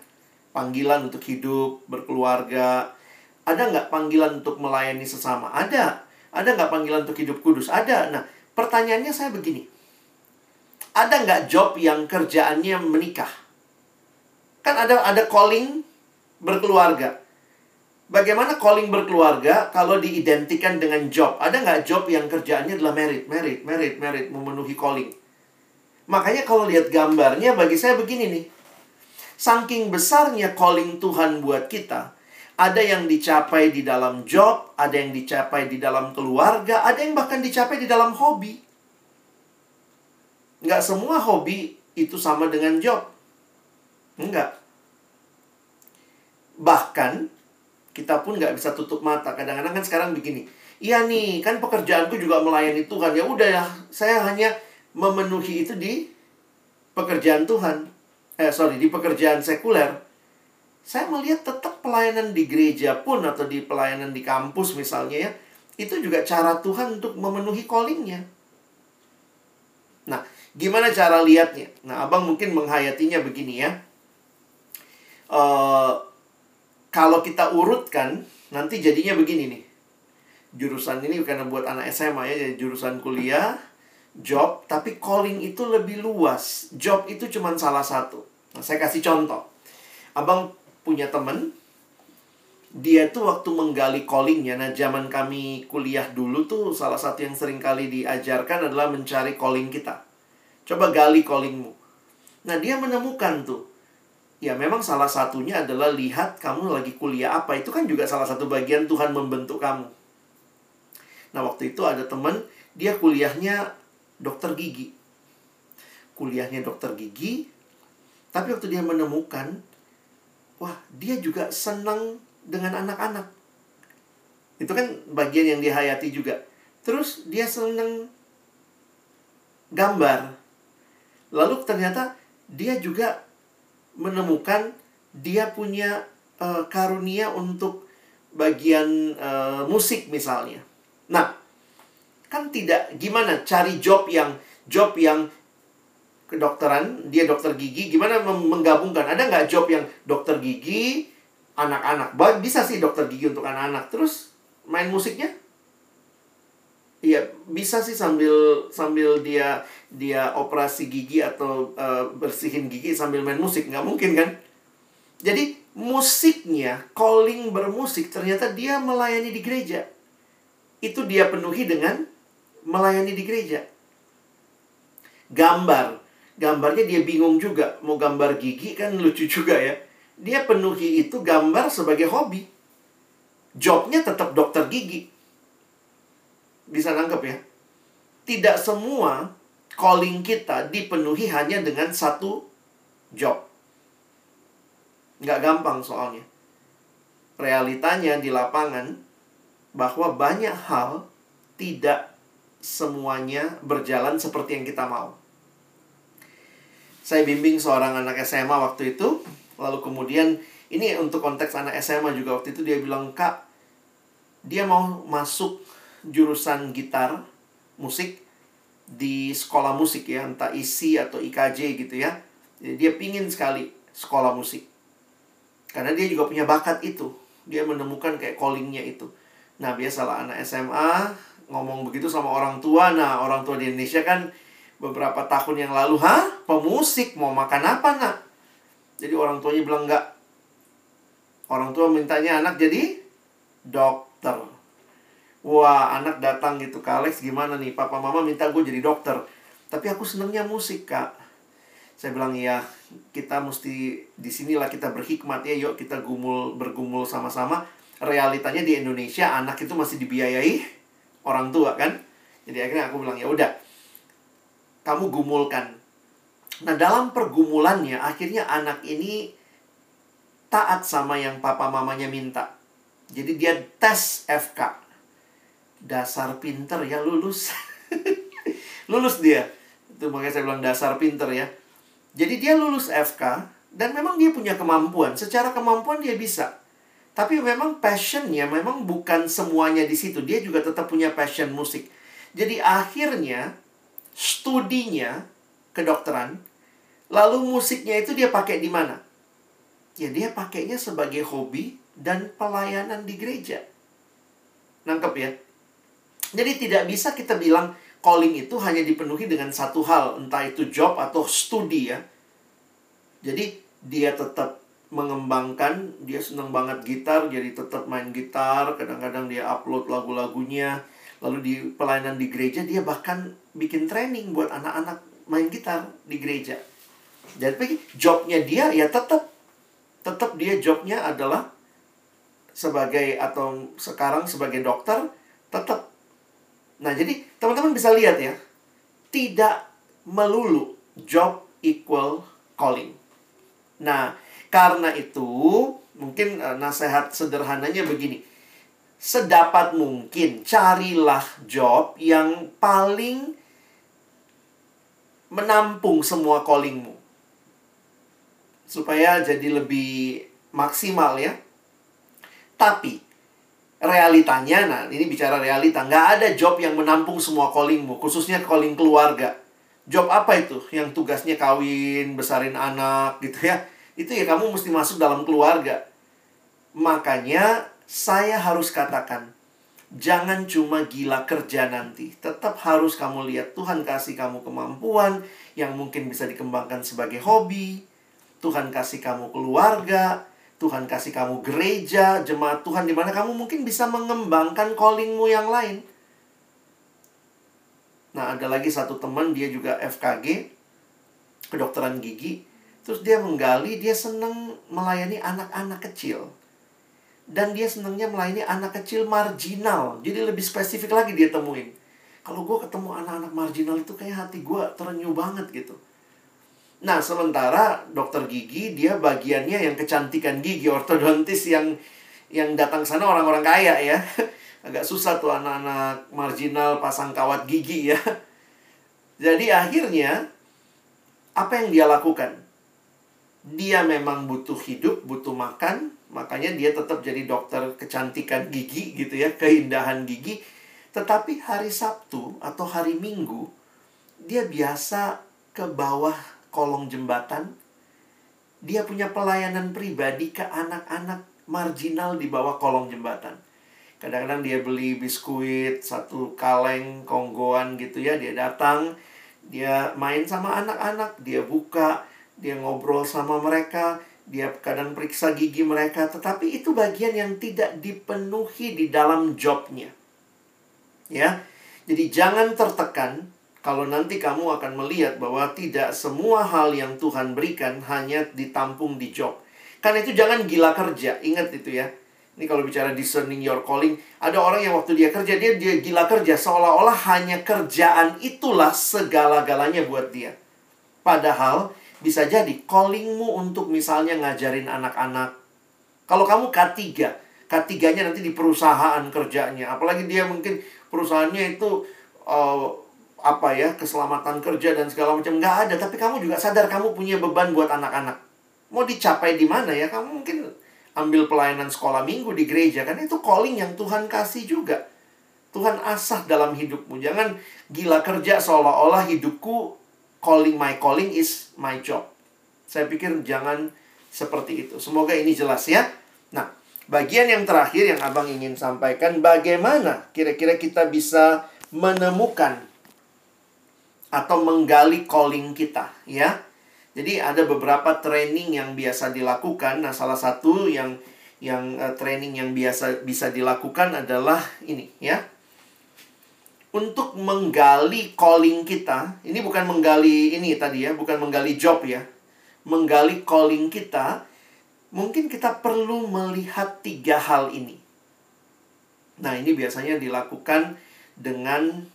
Panggilan untuk hidup, berkeluarga. Ada nggak panggilan untuk melayani sesama? Ada. Ada nggak panggilan untuk hidup kudus? Ada. Nah, pertanyaannya saya begini. Ada nggak job yang kerjaannya menikah? Kan ada ada calling berkeluarga. Bagaimana calling berkeluarga kalau diidentikan dengan job? Ada nggak job yang kerjaannya adalah merit, merit, merit, merit, memenuhi calling? Makanya kalau lihat gambarnya bagi saya begini nih. Saking besarnya calling Tuhan buat kita, ada yang dicapai di dalam job, ada yang dicapai di dalam keluarga, ada yang bahkan dicapai di dalam hobi. Nggak semua hobi itu sama dengan job. Enggak. Bahkan kita pun nggak bisa tutup mata. Kadang-kadang kan sekarang begini. Iya nih, kan pekerjaanku juga melayani Tuhan. Ya udah ya, saya hanya memenuhi itu di pekerjaan Tuhan. Eh, sorry, di pekerjaan sekuler. Saya melihat tetap pelayanan di gereja pun atau di pelayanan di kampus misalnya ya. Itu juga cara Tuhan untuk memenuhi callingnya. Gimana cara lihatnya? Nah, abang mungkin menghayatinya begini ya. Uh, kalau kita urutkan nanti jadinya begini nih. Jurusan ini karena buat anak SMA ya jadi jurusan kuliah job tapi calling itu lebih luas. Job itu cuma salah satu. Nah, saya kasih contoh. Abang punya temen dia tuh waktu menggali callingnya nah zaman kami kuliah dulu tuh salah satu yang sering kali diajarkan adalah mencari calling kita coba gali callingmu nah dia menemukan tuh Ya memang salah satunya adalah lihat kamu lagi kuliah apa. Itu kan juga salah satu bagian Tuhan membentuk kamu. Nah waktu itu ada temen, dia kuliahnya dokter gigi. Kuliahnya dokter gigi, tapi waktu dia menemukan, wah dia juga senang dengan anak-anak. Itu kan bagian yang dihayati juga. Terus dia senang gambar. Lalu ternyata dia juga menemukan dia punya uh, karunia untuk bagian uh, musik misalnya. Nah, kan tidak gimana cari job yang job yang kedokteran, dia dokter gigi, gimana menggabungkan? Ada nggak job yang dokter gigi, anak-anak? Bisa sih dokter gigi untuk anak-anak. Terus main musiknya? Iya, bisa sih sambil sambil dia dia operasi gigi atau uh, bersihin gigi sambil main musik, nggak mungkin kan? Jadi musiknya, calling bermusik ternyata dia melayani di gereja. Itu dia penuhi dengan melayani di gereja. Gambar, gambarnya dia bingung juga mau gambar gigi kan lucu juga ya dia penuhi itu gambar sebagai hobi jobnya tetap dokter gigi bisa nangkep ya? Tidak semua calling kita dipenuhi hanya dengan satu job. Nggak gampang soalnya. Realitanya di lapangan bahwa banyak hal tidak semuanya berjalan seperti yang kita mau. Saya bimbing seorang anak SMA waktu itu lalu kemudian ini untuk konteks anak SMA juga waktu itu dia bilang kak dia mau masuk jurusan gitar musik di sekolah musik ya entah ISI atau IKJ gitu ya jadi dia pingin sekali sekolah musik karena dia juga punya bakat itu dia menemukan kayak callingnya itu nah biasalah anak SMA ngomong begitu sama orang tua nah orang tua di Indonesia kan beberapa tahun yang lalu, hah? Pemusik, mau makan apa nak? Jadi orang tuanya bilang enggak. Orang tua mintanya anak jadi dokter. Wah, anak datang gitu ke Alex, gimana nih? Papa mama minta gue jadi dokter. Tapi aku senengnya musik, kak. Saya bilang, iya, kita mesti di sinilah kita berhikmat ya. Yuk kita gumul bergumul sama-sama. Realitanya di Indonesia anak itu masih dibiayai orang tua kan. Jadi akhirnya aku bilang ya udah kamu gumulkan. Nah, dalam pergumulannya, akhirnya anak ini taat sama yang papa mamanya minta. Jadi dia tes FK. Dasar pinter ya lulus. lulus dia. Itu makanya saya bilang dasar pinter ya. Jadi dia lulus FK dan memang dia punya kemampuan. Secara kemampuan dia bisa. Tapi memang passionnya memang bukan semuanya di situ. Dia juga tetap punya passion musik. Jadi akhirnya studinya kedokteran, lalu musiknya itu dia pakai di mana? Ya dia pakainya sebagai hobi dan pelayanan di gereja. Nangkep ya? Jadi tidak bisa kita bilang calling itu hanya dipenuhi dengan satu hal, entah itu job atau studi ya. Jadi dia tetap mengembangkan, dia senang banget gitar, jadi tetap main gitar, kadang-kadang dia upload lagu-lagunya, Lalu di pelayanan di gereja dia bahkan bikin training buat anak-anak main gitar di gereja. Jadi jobnya dia ya tetap tetap dia jobnya adalah sebagai atau sekarang sebagai dokter tetap. Nah jadi teman-teman bisa lihat ya tidak melulu job equal calling. Nah karena itu mungkin uh, nasihat sederhananya begini. Sedapat mungkin carilah job yang paling menampung semua callingmu. Supaya jadi lebih maksimal ya. Tapi realitanya nah ini bicara realita nggak ada job yang menampung semua callingmu khususnya calling keluarga. Job apa itu? Yang tugasnya kawin besarin anak gitu ya. Itu ya kamu mesti masuk dalam keluarga. Makanya saya harus katakan, jangan cuma gila kerja nanti. Tetap harus kamu lihat Tuhan kasih kamu kemampuan yang mungkin bisa dikembangkan sebagai hobi. Tuhan kasih kamu keluarga, Tuhan kasih kamu gereja, jemaat Tuhan di mana kamu mungkin bisa mengembangkan callingmu yang lain. Nah, ada lagi satu teman dia juga FKG, kedokteran gigi. Terus dia menggali, dia senang melayani anak-anak kecil dan dia senangnya melayani anak kecil marginal. Jadi lebih spesifik lagi dia temuin. Kalau gue ketemu anak-anak marginal itu kayak hati gue terenyuh banget gitu. Nah, sementara dokter gigi dia bagiannya yang kecantikan gigi, ortodontis yang yang datang sana orang-orang kaya ya. Agak susah tuh anak-anak marginal pasang kawat gigi ya. Jadi akhirnya apa yang dia lakukan? dia memang butuh hidup, butuh makan, makanya dia tetap jadi dokter kecantikan gigi gitu ya, keindahan gigi. Tetapi hari Sabtu atau hari Minggu, dia biasa ke bawah kolong jembatan. Dia punya pelayanan pribadi ke anak-anak marginal di bawah kolong jembatan. Kadang-kadang dia beli biskuit, satu kaleng, konggoan gitu ya, dia datang, dia main sama anak-anak, dia buka, dia ngobrol sama mereka, dia kadang periksa gigi mereka, tetapi itu bagian yang tidak dipenuhi di dalam jobnya. Ya, jadi jangan tertekan kalau nanti kamu akan melihat bahwa tidak semua hal yang Tuhan berikan hanya ditampung di job. Karena itu jangan gila kerja, ingat itu ya. Ini kalau bicara discerning your calling, ada orang yang waktu dia kerja dia dia gila kerja seolah-olah hanya kerjaan itulah segala-galanya buat dia. Padahal bisa jadi callingmu untuk misalnya ngajarin anak-anak. Kalau kamu K3, K3-nya nanti di perusahaan kerjanya. Apalagi dia mungkin perusahaannya itu uh, apa ya, keselamatan kerja dan segala macam nggak ada, tapi kamu juga sadar kamu punya beban buat anak-anak. Mau dicapai di mana ya? Kamu mungkin ambil pelayanan sekolah minggu di gereja kan itu calling yang Tuhan kasih juga. Tuhan asah dalam hidupmu. Jangan gila kerja seolah-olah hidupku calling my calling is my job. Saya pikir jangan seperti itu. Semoga ini jelas ya. Nah, bagian yang terakhir yang Abang ingin sampaikan bagaimana kira-kira kita bisa menemukan atau menggali calling kita ya. Jadi ada beberapa training yang biasa dilakukan. Nah, salah satu yang yang uh, training yang biasa bisa dilakukan adalah ini ya untuk menggali calling kita, ini bukan menggali ini tadi ya, bukan menggali job ya. Menggali calling kita, mungkin kita perlu melihat tiga hal ini. Nah, ini biasanya dilakukan dengan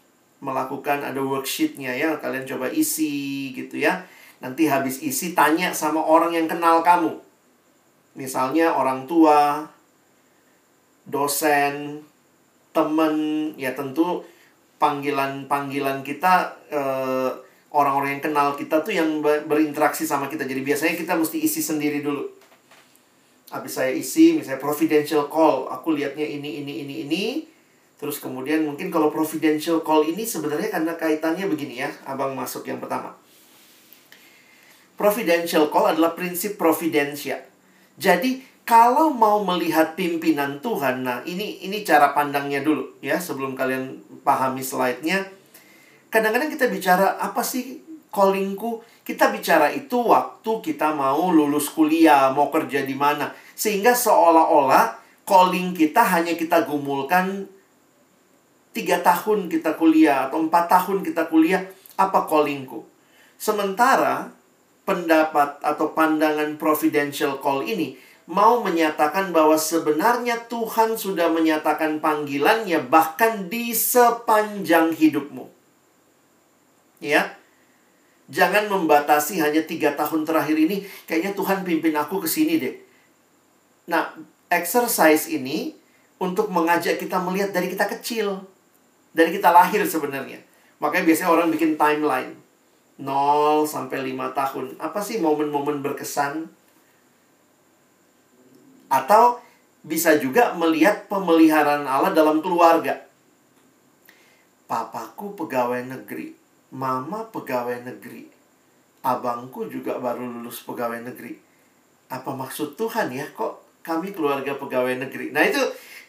melakukan ada worksheetnya ya, kalian coba isi gitu ya. Nanti habis isi tanya sama orang yang kenal kamu. Misalnya orang tua, dosen, temen, ya tentu panggilan-panggilan kita eh, orang-orang yang kenal kita tuh yang berinteraksi sama kita. Jadi biasanya kita mesti isi sendiri dulu. Habis saya isi, misalnya providential call, aku lihatnya ini, ini, ini, ini. Terus kemudian mungkin kalau providential call ini sebenarnya karena kaitannya begini ya, abang masuk yang pertama. Providential call adalah prinsip providensia. Jadi kalau mau melihat pimpinan Tuhan, nah ini ini cara pandangnya dulu ya sebelum kalian pahami slide-nya. Kadang-kadang kita bicara apa sih callingku? Kita bicara itu waktu kita mau lulus kuliah, mau kerja di mana. Sehingga seolah-olah calling kita hanya kita gumulkan tiga tahun kita kuliah atau empat tahun kita kuliah, apa callingku? Sementara pendapat atau pandangan providential call ini mau menyatakan bahwa sebenarnya Tuhan sudah menyatakan panggilannya bahkan di sepanjang hidupmu. Ya, jangan membatasi hanya tiga tahun terakhir ini. Kayaknya Tuhan pimpin aku ke sini deh. Nah, exercise ini untuk mengajak kita melihat dari kita kecil, dari kita lahir sebenarnya. Makanya biasanya orang bikin timeline. 0 sampai 5 tahun. Apa sih momen-momen berkesan atau bisa juga melihat pemeliharaan Allah dalam keluarga. Papaku pegawai negeri, mama pegawai negeri, abangku juga baru lulus pegawai negeri. Apa maksud Tuhan ya kok kami keluarga pegawai negeri? Nah itu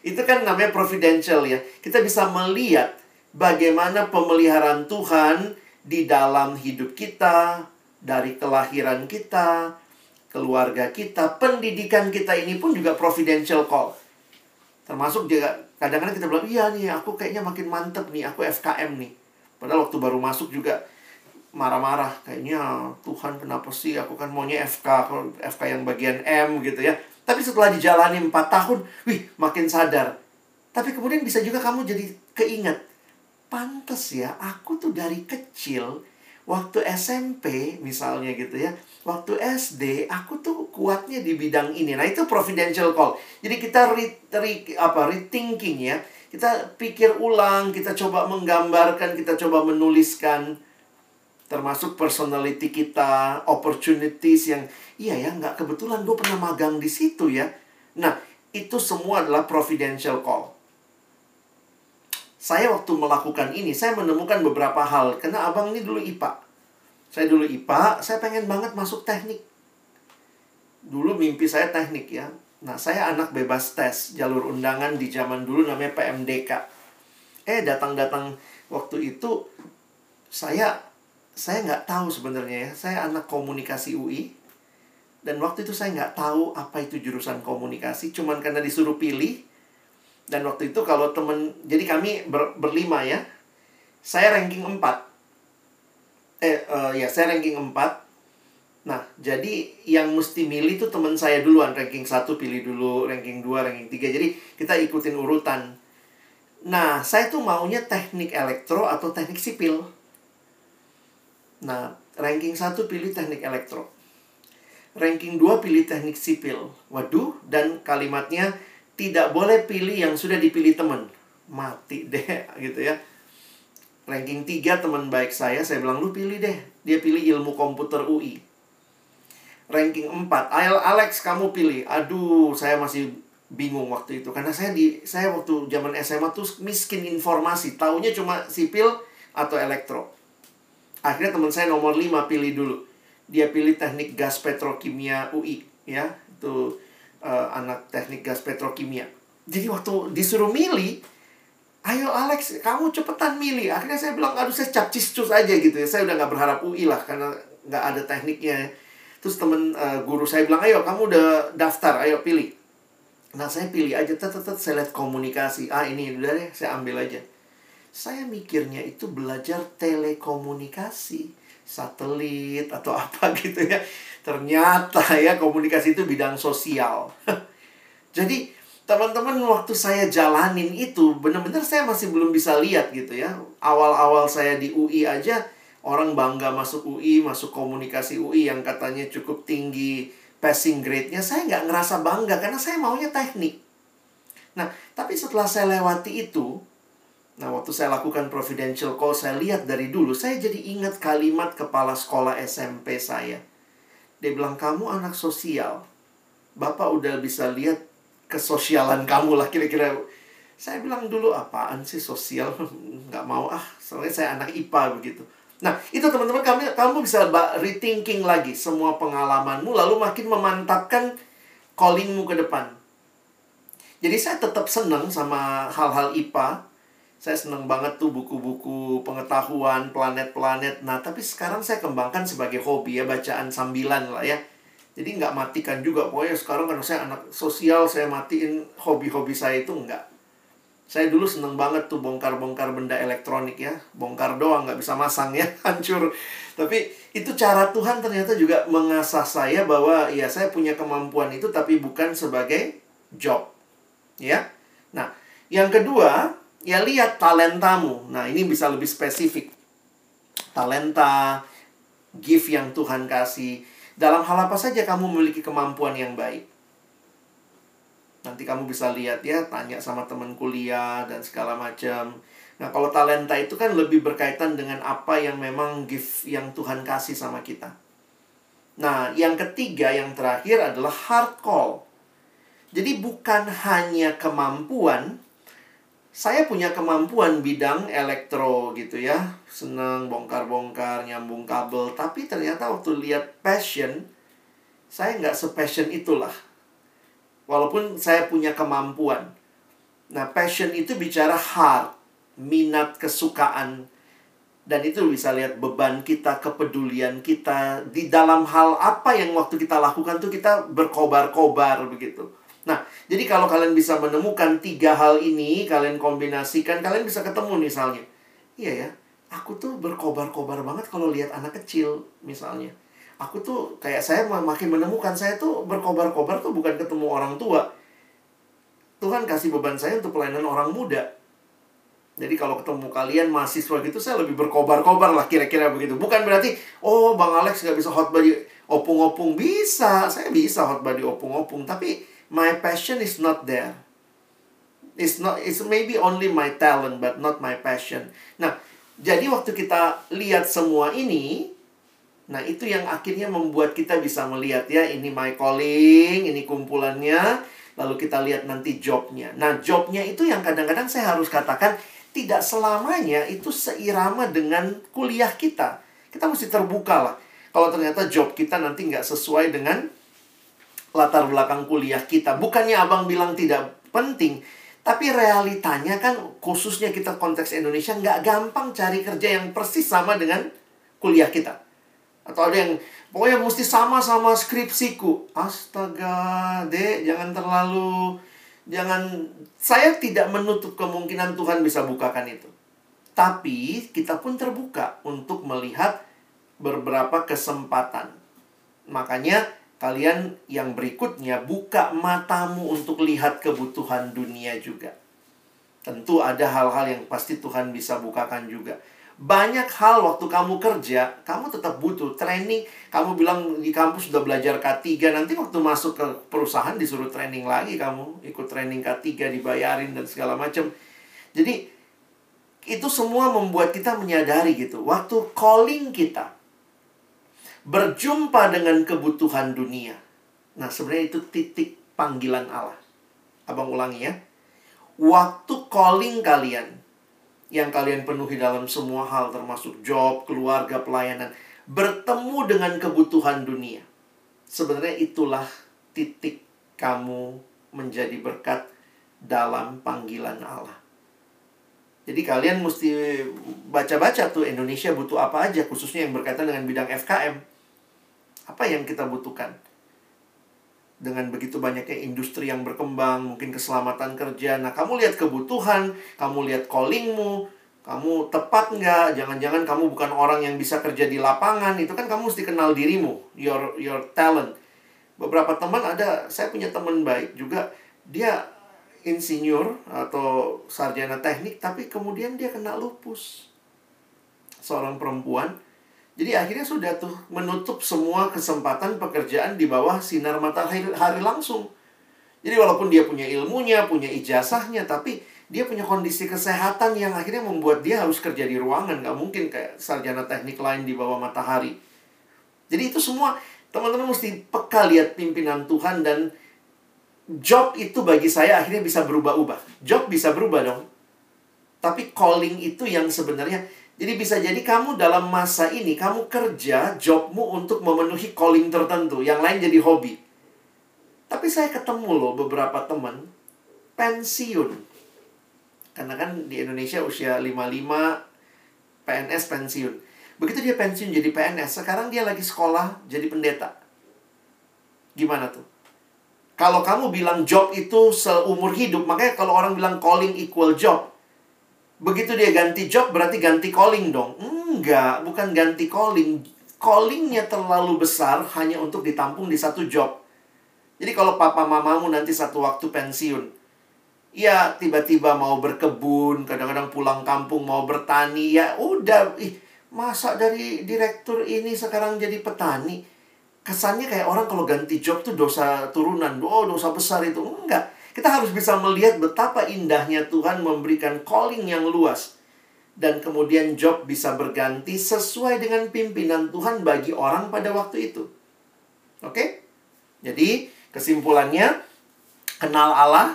itu kan namanya providential ya. Kita bisa melihat bagaimana pemeliharaan Tuhan di dalam hidup kita, dari kelahiran kita, keluarga kita, pendidikan kita ini pun juga providential call. Termasuk juga kadang-kadang kita bilang, iya nih aku kayaknya makin mantep nih, aku FKM nih. Padahal waktu baru masuk juga marah-marah. Kayaknya Tuhan kenapa sih aku kan maunya FK, FK yang bagian M gitu ya. Tapi setelah dijalani 4 tahun, wih makin sadar. Tapi kemudian bisa juga kamu jadi keinget. Pantes ya, aku tuh dari kecil waktu SMP misalnya gitu ya waktu SD aku tuh kuatnya di bidang ini nah itu providential call jadi kita re, re, apa rethinking ya kita pikir ulang kita coba menggambarkan kita coba menuliskan termasuk personality kita, opportunities yang iya ya nggak kebetulan gue pernah magang di situ ya. Nah itu semua adalah providential call. Saya waktu melakukan ini, saya menemukan beberapa hal. Karena abang ini dulu IPA. Saya dulu IPA, saya pengen banget masuk teknik. Dulu mimpi saya teknik ya. Nah, saya anak bebas tes, jalur undangan di zaman dulu namanya PMDK. Eh, datang-datang waktu itu, saya saya nggak tahu sebenarnya ya. Saya anak komunikasi UI. Dan waktu itu saya nggak tahu apa itu jurusan komunikasi. Cuman karena disuruh pilih. Dan waktu itu kalau temen, jadi kami ber, berlima ya. Saya ranking 4. Eh, uh, ya saya ranking 4 Nah, jadi yang mesti milih tuh teman saya duluan, ranking 1 pilih dulu, ranking 2, ranking 3. Jadi kita ikutin urutan. Nah, saya tuh maunya teknik elektro atau teknik sipil. Nah, ranking 1 pilih teknik elektro. Ranking 2 pilih teknik sipil. Waduh, dan kalimatnya tidak boleh pilih yang sudah dipilih teman. Mati deh gitu ya. Ranking 3 teman baik saya, saya bilang lu pilih deh. Dia pilih ilmu komputer UI ranking 4. Ayo Alex kamu pilih. Aduh, saya masih bingung waktu itu karena saya di saya waktu zaman SMA tuh miskin informasi, taunya cuma sipil atau elektro. Akhirnya teman saya nomor 5 pilih dulu. Dia pilih teknik gas petrokimia UI, ya. Itu uh, anak teknik gas petrokimia. Jadi waktu disuruh milih, ayo Alex, kamu cepetan milih. Akhirnya saya bilang, aduh saya capcis cus aja gitu ya. Saya udah nggak berharap UI lah, karena nggak ada tekniknya. Terus temen uh, guru saya bilang, ayo kamu udah daftar, ayo pilih. Nah saya pilih aja, tetap saya lihat komunikasi. Ah ini udah deh, saya ambil aja. Saya mikirnya itu belajar telekomunikasi, satelit atau apa gitu ya. Ternyata ya komunikasi itu bidang sosial. Jadi teman-teman waktu saya jalanin itu benar-benar saya masih belum bisa lihat gitu ya. Awal-awal saya di UI aja orang bangga masuk UI, masuk komunikasi UI yang katanya cukup tinggi passing grade-nya, saya nggak ngerasa bangga karena saya maunya teknik. Nah, tapi setelah saya lewati itu, nah waktu saya lakukan providential call, saya lihat dari dulu, saya jadi ingat kalimat kepala sekolah SMP saya. Dia bilang, kamu anak sosial. Bapak udah bisa lihat kesosialan kamu lah kira-kira. Saya bilang dulu, apaan sih sosial? Nggak mau ah, soalnya saya anak IPA begitu. Nah, itu teman-teman kamu kamu bisa rethinking lagi semua pengalamanmu lalu makin memantapkan callingmu ke depan. Jadi saya tetap senang sama hal-hal IPA. Saya senang banget tuh buku-buku pengetahuan planet-planet. Nah, tapi sekarang saya kembangkan sebagai hobi ya, bacaan sambilan lah ya. Jadi nggak matikan juga. Pokoknya sekarang karena saya anak sosial, saya matiin hobi-hobi saya itu nggak. Saya dulu seneng banget tuh bongkar-bongkar benda elektronik ya. Bongkar doang, nggak bisa masang ya, hancur. Tapi itu cara Tuhan ternyata juga mengasah saya bahwa ya saya punya kemampuan itu tapi bukan sebagai job. Ya. Nah, yang kedua, ya lihat talentamu. Nah, ini bisa lebih spesifik. Talenta, gift yang Tuhan kasih. Dalam hal apa saja kamu memiliki kemampuan yang baik. Nanti kamu bisa lihat ya, tanya sama teman kuliah dan segala macam. Nah, kalau talenta itu kan lebih berkaitan dengan apa yang memang gift yang Tuhan kasih sama kita. Nah, yang ketiga, yang terakhir adalah hard call. Jadi bukan hanya kemampuan, saya punya kemampuan bidang elektro gitu ya. Senang bongkar-bongkar, nyambung kabel. Tapi ternyata waktu lihat passion, saya nggak se-passion itulah Walaupun saya punya kemampuan. Nah, passion itu bicara heart, minat, kesukaan. Dan itu bisa lihat beban kita, kepedulian kita di dalam hal apa yang waktu kita lakukan tuh kita berkobar-kobar begitu. Nah, jadi kalau kalian bisa menemukan tiga hal ini, kalian kombinasikan, kalian bisa ketemu misalnya. Iya ya, aku tuh berkobar-kobar banget kalau lihat anak kecil misalnya aku tuh kayak saya makin menemukan saya tuh berkobar-kobar tuh bukan ketemu orang tua. Tuhan kasih beban saya untuk pelayanan orang muda. Jadi kalau ketemu kalian mahasiswa gitu saya lebih berkobar-kobar lah kira-kira begitu. Bukan berarti oh Bang Alex nggak bisa hot body opung-opung bisa. Saya bisa hot body opung-opung tapi my passion is not there. It's not it's maybe only my talent but not my passion. Nah, Jadi waktu kita lihat semua ini, nah itu yang akhirnya membuat kita bisa melihat ya, ini my calling, ini kumpulannya, lalu kita lihat nanti jobnya. Nah jobnya itu yang kadang-kadang saya harus katakan tidak selamanya itu seirama dengan kuliah kita. Kita mesti terbuka lah. Kalau ternyata job kita nanti nggak sesuai dengan latar belakang kuliah kita. Bukannya abang bilang tidak penting, tapi realitanya kan khususnya kita konteks Indonesia nggak gampang cari kerja yang persis sama dengan kuliah kita. Atau ada yang pokoknya mesti sama-sama skripsiku. Astaga, dek jangan terlalu jangan saya tidak menutup kemungkinan Tuhan bisa bukakan itu. Tapi kita pun terbuka untuk melihat beberapa kesempatan. Makanya kalian yang berikutnya buka matamu untuk lihat kebutuhan dunia juga. Tentu ada hal-hal yang pasti Tuhan bisa bukakan juga. Banyak hal waktu kamu kerja, kamu tetap butuh training. Kamu bilang di kampus sudah belajar K3, nanti waktu masuk ke perusahaan disuruh training lagi kamu. Ikut training K3, dibayarin dan segala macam. Jadi, itu semua membuat kita menyadari gitu. Waktu calling kita, berjumpa dengan kebutuhan dunia. Nah, sebenarnya itu titik panggilan Allah. Abang ulangi ya. Waktu calling kalian yang kalian penuhi dalam semua hal termasuk job, keluarga, pelayanan, bertemu dengan kebutuhan dunia. Sebenarnya itulah titik kamu menjadi berkat dalam panggilan Allah. Jadi kalian mesti baca-baca tuh Indonesia butuh apa aja khususnya yang berkaitan dengan bidang FKM apa yang kita butuhkan? Dengan begitu banyaknya industri yang berkembang, mungkin keselamatan kerja. Nah, kamu lihat kebutuhan, kamu lihat callingmu, kamu tepat nggak? Jangan-jangan kamu bukan orang yang bisa kerja di lapangan. Itu kan kamu mesti kenal dirimu, your your talent. Beberapa teman ada, saya punya teman baik juga, dia insinyur atau sarjana teknik, tapi kemudian dia kena lupus. Seorang perempuan, jadi akhirnya sudah tuh menutup semua kesempatan pekerjaan di bawah sinar matahari hari langsung. Jadi walaupun dia punya ilmunya, punya ijazahnya, tapi dia punya kondisi kesehatan yang akhirnya membuat dia harus kerja di ruangan. Nggak mungkin kayak sarjana teknik lain di bawah matahari. Jadi itu semua teman-teman mesti peka lihat pimpinan Tuhan dan job itu bagi saya akhirnya bisa berubah-ubah. Job bisa berubah dong. Tapi calling itu yang sebenarnya jadi bisa jadi kamu dalam masa ini, kamu kerja, jobmu untuk memenuhi calling tertentu. Yang lain jadi hobi. Tapi saya ketemu loh beberapa teman pensiun. Karena kan di Indonesia usia 55 PNS pensiun. Begitu dia pensiun jadi PNS, sekarang dia lagi sekolah jadi pendeta. Gimana tuh? Kalau kamu bilang job itu seumur hidup, makanya kalau orang bilang calling equal job, Begitu dia ganti job berarti ganti calling dong. Enggak, bukan ganti calling. Callingnya terlalu besar hanya untuk ditampung di satu job. Jadi kalau papa mamamu nanti satu waktu pensiun, ya tiba-tiba mau berkebun, kadang-kadang pulang kampung mau bertani, ya udah, ih, masa dari direktur ini sekarang jadi petani? Kesannya kayak orang kalau ganti job tuh dosa turunan, oh dosa besar itu. Enggak. Kita harus bisa melihat betapa indahnya Tuhan memberikan calling yang luas. Dan kemudian job bisa berganti sesuai dengan pimpinan Tuhan bagi orang pada waktu itu. Oke? Jadi, kesimpulannya, kenal Allah,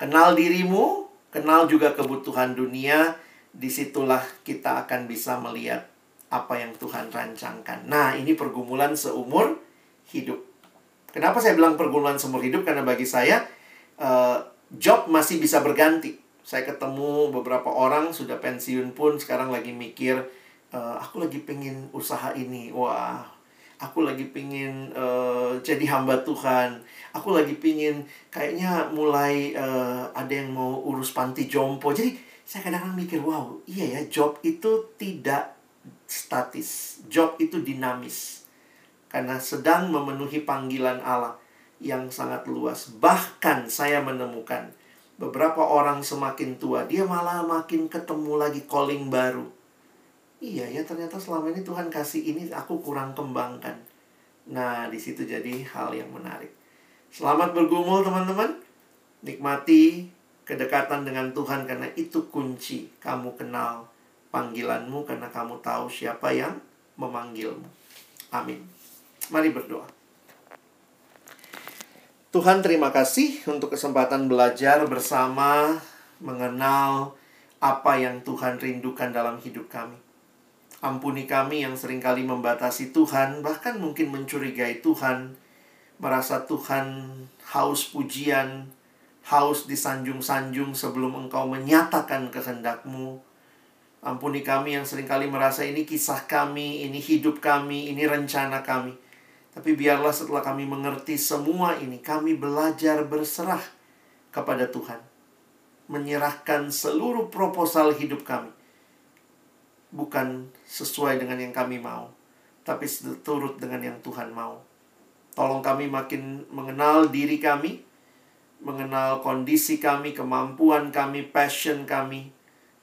kenal dirimu, kenal juga kebutuhan dunia, di situlah kita akan bisa melihat apa yang Tuhan rancangkan. Nah, ini pergumulan seumur hidup. Kenapa saya bilang pergumulan seumur hidup? Karena bagi saya, uh, job masih bisa berganti. Saya ketemu beberapa orang sudah pensiun pun sekarang lagi mikir, uh, aku lagi pengen usaha ini, wah, aku lagi pengen uh, jadi hamba Tuhan, aku lagi pengen kayaknya mulai uh, ada yang mau urus panti jompo. Jadi saya kadang-kadang mikir, wow, iya ya, job itu tidak statis, job itu dinamis. Karena sedang memenuhi panggilan Allah yang sangat luas. Bahkan saya menemukan beberapa orang semakin tua, dia malah makin ketemu lagi calling baru. Iya ya, ternyata selama ini Tuhan kasih ini aku kurang kembangkan. Nah, di situ jadi hal yang menarik. Selamat bergumul teman-teman. Nikmati kedekatan dengan Tuhan karena itu kunci kamu kenal panggilanmu karena kamu tahu siapa yang memanggilmu. Amin. Mari berdoa. Tuhan terima kasih untuk kesempatan belajar bersama mengenal apa yang Tuhan rindukan dalam hidup kami. Ampuni kami yang sering kali membatasi Tuhan, bahkan mungkin mencurigai Tuhan, merasa Tuhan haus pujian, haus disanjung-sanjung sebelum engkau menyatakan kehendakmu. Ampuni kami yang sering kali merasa ini kisah kami, ini hidup kami, ini rencana kami. Tapi biarlah setelah kami mengerti semua ini, kami belajar berserah kepada Tuhan. Menyerahkan seluruh proposal hidup kami. Bukan sesuai dengan yang kami mau, tapi seturut dengan yang Tuhan mau. Tolong kami makin mengenal diri kami, mengenal kondisi kami, kemampuan kami, passion kami,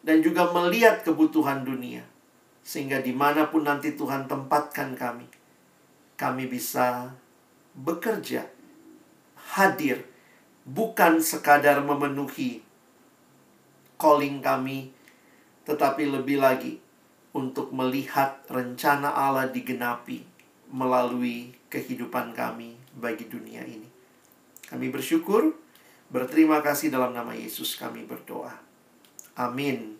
dan juga melihat kebutuhan dunia. Sehingga di mana pun nanti Tuhan tempatkan kami, kami bisa bekerja, hadir, bukan sekadar memenuhi calling kami, tetapi lebih lagi untuk melihat rencana Allah digenapi melalui kehidupan kami bagi dunia ini. Kami bersyukur, berterima kasih dalam nama Yesus kami berdoa. Amin.